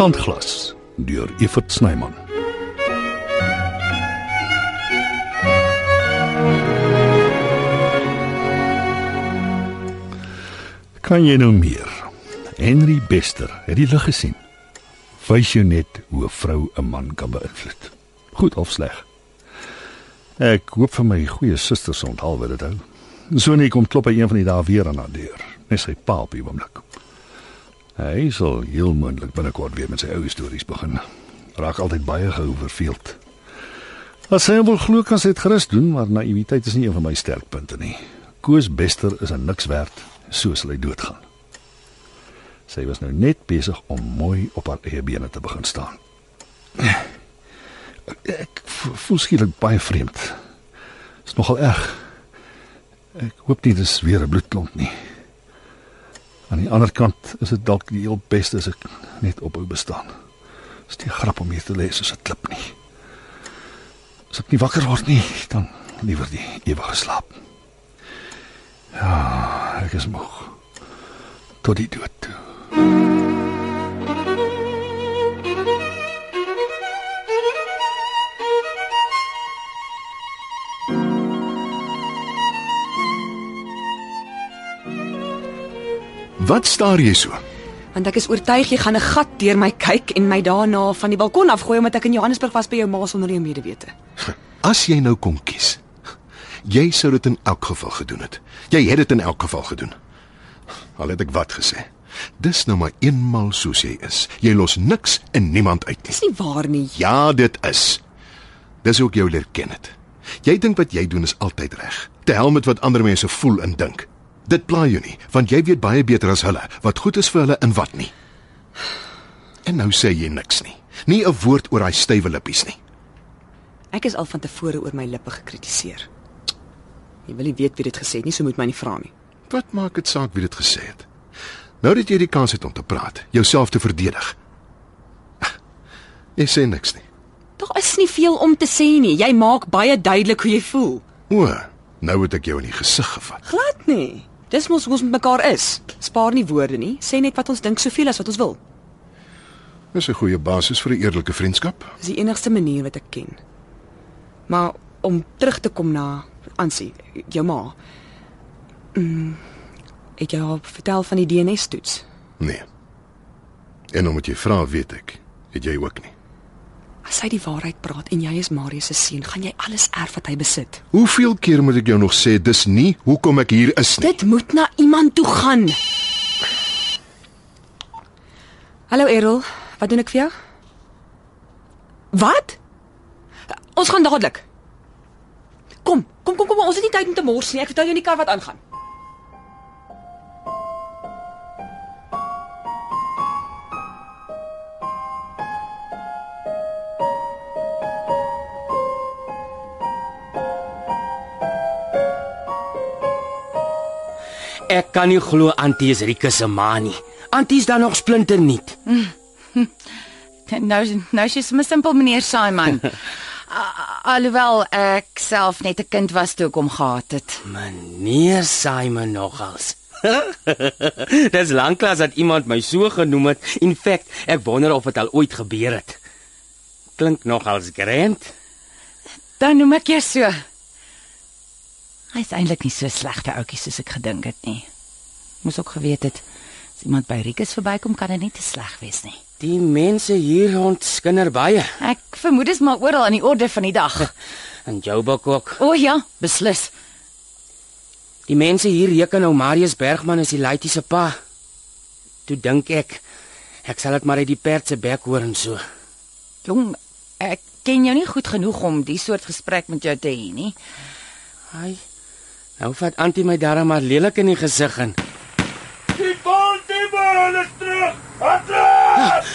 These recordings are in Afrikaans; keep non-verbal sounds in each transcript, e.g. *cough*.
Sandglas deur Evert Snyman. Kan jy nou meer? Henry Bester het die lig gesien. Wys jou net hoe 'n vrou 'n man kan beïnvloed. Goed of sleg. Ek hoop vir my goeie susters onthou wat dit hou. So net kom klop hy een van die dae weer aan haar deur. Net sy pa op die oomblik. Hy sal heel moontlik binnekort weer met sy ou stories begin. Raak altyd baie gehou verveeld. As hy wil glo kan sy dit gerus doen, maar naïwiteit is nie een van my sterkpunte nie. Koos Bester is 'n niks werd, so sal hy doodgaan. Sy was nou net besig om mooi op haar eie bene te begin staan. Ek voel skielik baie vreemd. Is nogal erg. Ek hoop nie dis weer 'n bloedklont nie. Aan die ander kant is dit dalk die heel beste as ek net ophou bestaan. Dis nie grap om hier te lê soos 'n klip nie. As ek nie wakker word nie, dan liewer die ewige slaap. Ja, ek is moeg. Tot die dood toe. Wat staar jy so? want ek is oortuig jy gaan 'n gat deur my kyk en my daarna van die balkon afgooi omdat ek in Johannesburg was by jou ma sonder jou medewete. *laughs* As jy nou kon kies, jy sou dit in elk geval gedoen het. Jy het dit in elk geval gedoen. Al het ek wat gesê. Dis nou maar eenmal soos jy is. Jy los niks en niemand uit nie. Dis nie waar nie. Ja, dit is. Dis ek jou leer ken het. Jy dink wat jy doen is altyd reg. Te hel met wat ander mense voel en dink. Dit pla jou nie, want jy weet baie beter as hulle wat goed is vir hulle en wat nie. En nou sê jy niks nie. Nie 'n woord oor daai stywe lippies nie. Ek is al van tevore oor my lippe gekritiseer. Jy wil nie weet wie dit gesê het nie, so moet my nie vra nie. Wat maak dit saak wie dit gesê het? Nou dat jy die kans het om te praat, jouself te verdedig. Jy sê niks nie. Daar is nie veel om te sê nie. Jy maak baie duidelik hoe jy voel. O, nou het ek jou in die gesig gevat. Glad nie. Dis mos hoe ons met mekaar is. Spaar nie woorde nie. Sê net wat ons dink soveel as wat ons wil. Dis 'n goeie basis vir 'n eerlike vriendskap. Dis die enigste manier wat ek ken. Maar om terug te kom na Ansie, jou ma. Mm, ek jou al vertel van die DNA-toets. Nee. En omdat jy vra, weet ek, het jy ook nie. As hy die waarheid praat en jy is Marius se seun, gaan jy alles erf wat hy besit. Hoeveel keer moet ek jou nog sê dis nie hoekom ek hier is nie? Dit moet na iemand toe gaan. Hallo Errol, wat doen ek vir jou? Wat? Ons gaan dadelik. Kom, kom kom kom, ons het nie tyd om te mors nie. Ek vertel jou in die kar wat aangaan. Ek kan nie glo Antie is Rieke se ma nie. Antie is dan nog splinter nuut. *laughs* Nou nou is jy sommer simpel meneer Simon. *laughs* Alhoewel ek self net 'n kind was toe ek hom gehad het. Meneer Simon nogals. *laughs* Dis lanklaas dat iemand my so genoem het. In feite, ek wonder of dit al ooit gebeur het. Klink nogals grand. Dan noem ek jou so. Hy is eintlik nie so slegte ouetjie soos ek gedink het nie. Moes ook geweet het as iemand by Rikus verbykom kan dit nie te sleg wees nie. Die mense hier rond skinder baie. Ek vermoed dit is maar oral aan die orde van die dag. *laughs* En Joubak ook. O ja, beslis. Die mense hier reken nou Marius Bergman is die Laitie se pa. Toe dink ek ek sal dit maar uit die perd se bek hoor en so. Jong, ek ken jou nie goed genoeg om die soort gesprek met jou te hê nie. Ai. Nou vat Antie my darm maar lelik in die gesig en Die Baltimore is terug. Atras!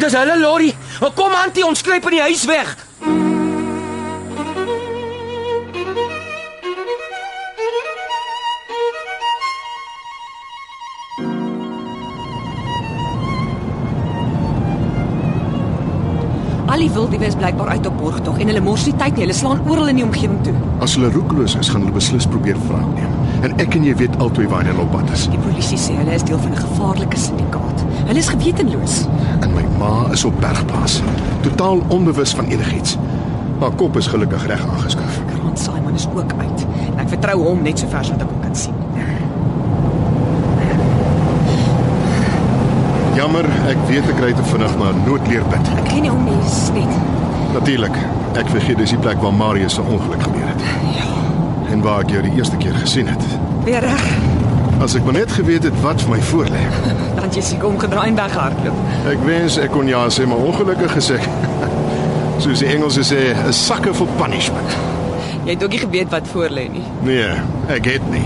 Dis hulle lorry. Kom Antie, ons skryp in die huis weg. Al die wildewe is blykbaar uit op borgtog en hulle mors nie tyd nie. Hulle slaan oral in die omgewing toe. As hulle roekeloos is, gaan hulle beslis probeer wraak neem. En ek en jy weet albei waarheen hulle op pad is. Die polisie sê hulle is deel van 'n gevaarlike syndikaat. Hulle is gewetenloos. En my ma is op bergplaas, totaal onbewus van enigiets. Haar kop is gelukkig reg aangeskuif. Grant Simon is ook uit. En ek vertrou hom net so ver as wat ek hom kan sien. Jammer, ek weet ek ry te vinnig maar noodleerpad. Ek ken nie hom nie, net. Natuurlik. Ek vergeet dis die plek waar Marius se ongeluk gebeur het. Ja, En waar ek jou die eerste keer gesien het. weer reg. As ek maar net geweet het wat vir my voorlê. *laughs* Dan jy seker omgedraai en weghardloop. Ek wens ek kon ja sê, maar ongelukkig gesê. *laughs* Soos die Engelse sê, 'n sucker for punishment. Jy het ook nie geweet wat voor lê nie. Nee, ek het nie.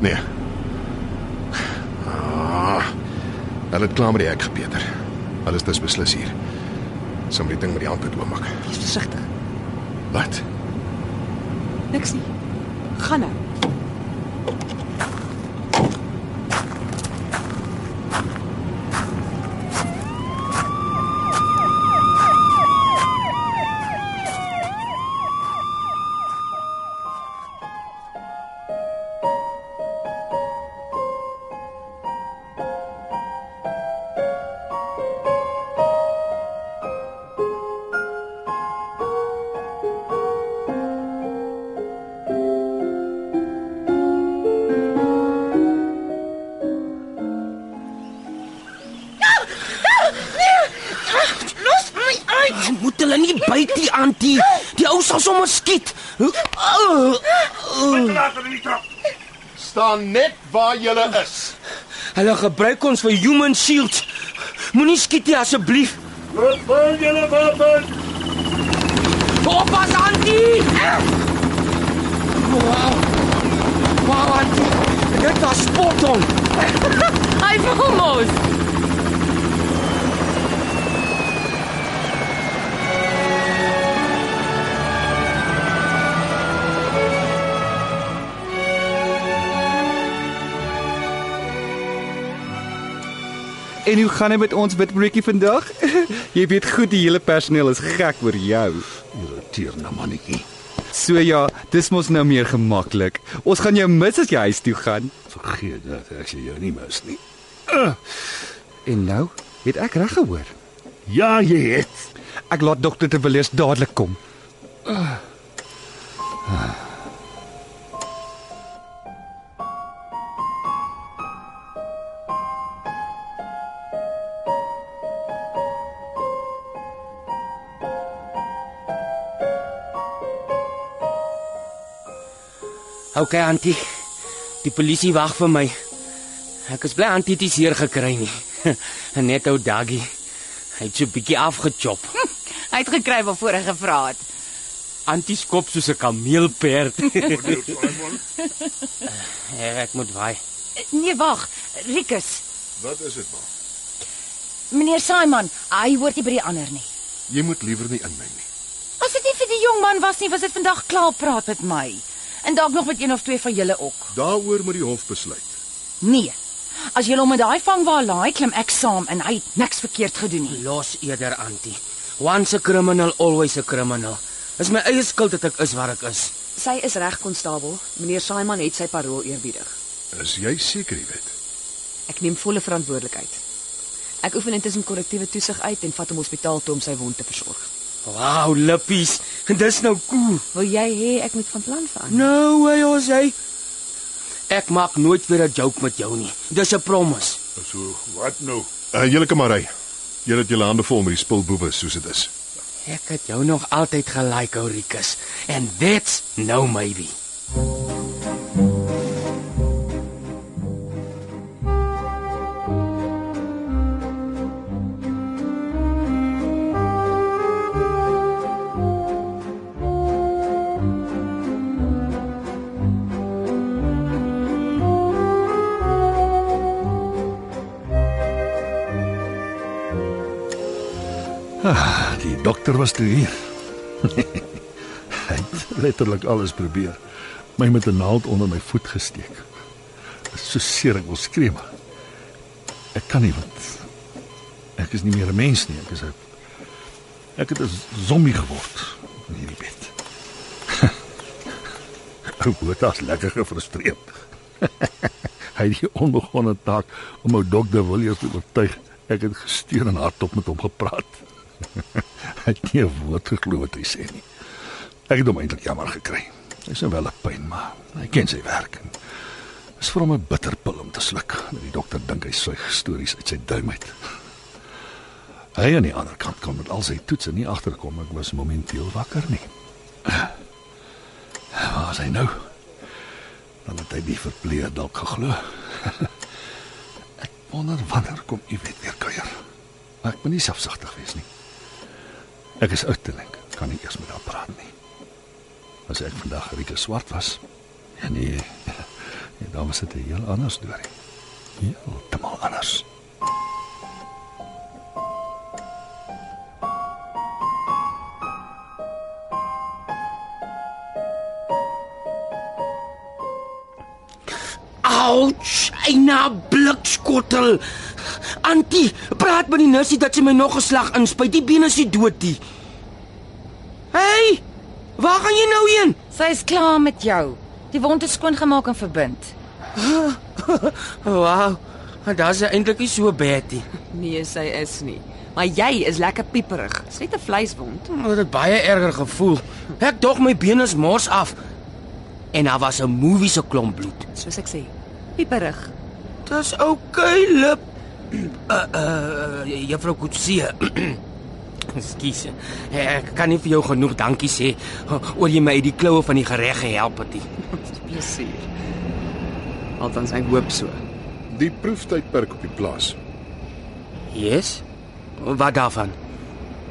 Nee. Hulle het klaar met die hek gepeter. Alles is beslis hier. Som die ding met die moet oopmaak. Wees versigtig. Wat? Niks nie. Gaan nou. Byt die antie. Die ou sal sommer skiet. Laat hulle nie trap. Staan net waar jy is. Hulle gebruik ons vir human shields. Moenie skiet nie asseblief. Wat wil julle wapen? Oppas antie. Wow. Wow antie. Dit was spot on. *laughs* Hy wil En hoe gaan dit met ons witbroodjie vandag? *laughs* Jy weet goed die hele personeel is gek oor jou. Irriteer nou mannetjie. So ja, dis mos nou meer gemaklik. Ons gaan jou mis as jy huis toe gaan. Vergeet dat ek sê jou nie mis nie. En nou, het ek reg gehoor. Ja, jy het. Ek laat dokter de Villiers dadelik kom. Okay antie. Die polisie wag vir my. Ek is bly antie het seer gekry nie. *laughs* Net ou Daggy. Hy het so 'n bietjie afgechop. Hy het gekry waarvoor hy gevra het. Antie skop soos 'n kameelperd. *laughs* *laughs* Ja, ek moet vaai. Nee, wag. Rikus. Wat is dit, ma? Meneer Simon, hy hoort nie by die ander nie. Jy moet liewer nie inmeng nie. As dit nie vir die jong man was nie, was dit vandag klaar praat met my. En dalk nog met een of twee van julle ook. Daaroor moet die hof besluit. Nee. As julle hom met daai vang waar laai, klim ek saam en hy het niks verkeerd gedoen nie. Los eerder antie. Once a criminal, always a criminal. Is my eie skuld dat ek is waar ek is. Sy is reg, konstabel. Meneer Simon het sy parol eerbiedig. Is jy seker jy weet? Ek neem volle verantwoordelikheid. Ek oefen intussen korrektiewe toesig uit en vat hom hospitaal toe om sy wond te versorg. Wow, lippies. Dis nou cool. Wil jy hê ek moet van plan verander? No way, ons hy. Ek maak nooit weer 'n joke met jou nie. Dis 'n promise. So, wat nou? Uh, julle kan maar ry. Julle het julle hande vol met die spulboewe soos dit is. Ek het jou nog altyd gelike, Aurikus. And that's no maybe. Dokter was toe hier. *laughs* Hy het letterlik alles probeer. My met 'n naald onder my voet gesteek. So seer ek wil skree maar. Ek kan nie want ek is nie meer 'n mens nie. Ek is 'n ek het 'n zombie geword in hierdie bed. *laughs* Ou Botas lekker gefrustreerd. *laughs* hy het die onbegonne taak om ou dokter Williams te oortuig. Ek het gesteun en hardop met hom gepraat. *laughs* hy het nie 'n woord geglo wat hy sê nie. Ek het hom eintlik jammer gekry. Hy's nou wel 'n pyn, maar hy ken sy werk en is vir hom 'n bitterpil om te sluk. Die dokter dink hy suig stories uit sy duim uit. *laughs* Hy aan die ander kant kom met al sy toetse nie agterkom ek was momenteel wakker nie. *sighs* Waar is hy nou? Dan het hy die verpleeg dalk geglo. *laughs* ek wonder wanneer kom u weet weer kuier. Maar ek moet nie selfsugtig wees nie. Ek is oud en ek kan nie eers met haar praat nie. As ek vandag Rika swart was, ja nee, *laughs* nee dan was dit 'n heel ander storie. Heeltemal anders. Ouch, eina blikskottel. Antie, praat met die nursie dat sy my nog 'n slag inspuit. Die been is nie dood nie. Hey! Waar gaan jy nou heen? Sy is klaar met jou. Die wond is skoon gemaak en verbind. *laughs* Wow. Dit is eintlik nie so bad nie. Nee, sy is nie. Maar jy is lekker pieperig. Dis net 'n vleiswond. Maar dit baie erger gevoel. Ek dog my been is mors af. En daar was 'n movie se klomp bloed. Soos ek sê. Pieperig. Dis okay, lip. Uh *coughs* uh juffrou Kutsie. *coughs* Ekskuus. Ek kan nie vir jou genoeg dankie sê oor jy my uit die kloue van die gereg gehelp het nie. *laughs* Plesier. Althans ek hoop so. Die proeftydperk op die plaas. Yes. Wat daarvan?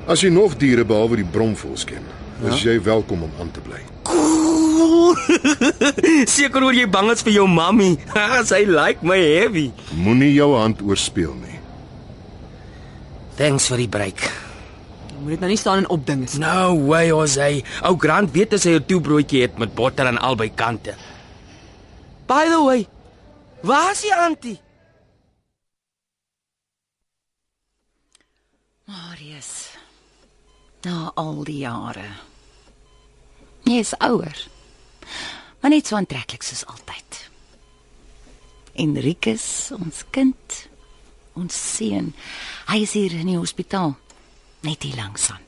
As jy nog diere behalwe die bromvoëls ken, is jy welkom om aan te bly. Cool. *laughs* Seker oor jy bang is vir jou mammie. *laughs* Sy like my heavy. Moenie jou hand oorspeel nie. Thanks vir die break. Jy moet dit nou nie staan en opding is. No way, Jose. Ou Grant weet as hy 'n toebroodjie het met botter aan albei kante. By the way, waar is die auntie? Marius. Na al die jare. Jy is ouer. Maar net so aantreklik soos altyd. Enrikus, ons kind, ons seun. Hy is hier in die hospitaal. Net hier langs aan.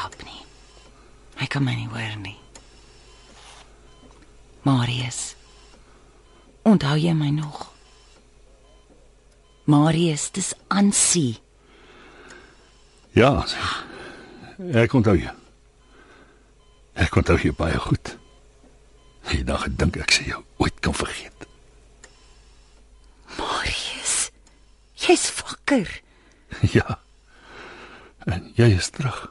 Help nie. Hy kan my nie hoor nie. Marius. Onthou jy my nog? Marius, dis Ansie. Ja. Ek onthou jou. Ek onthou jou baie goed. Jy dag gedink ek sê jou ooit kan vergeet. Marius. Jy's wakker. *laughs* Ja. En jy is terug.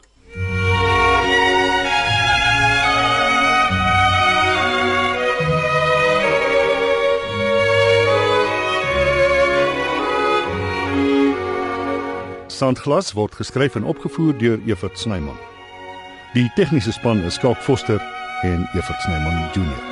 Sandglas word geskryf en opgevoer deur Evert Snyman. Die tegniese span is Skalk Foster en Evert Snyman Junior.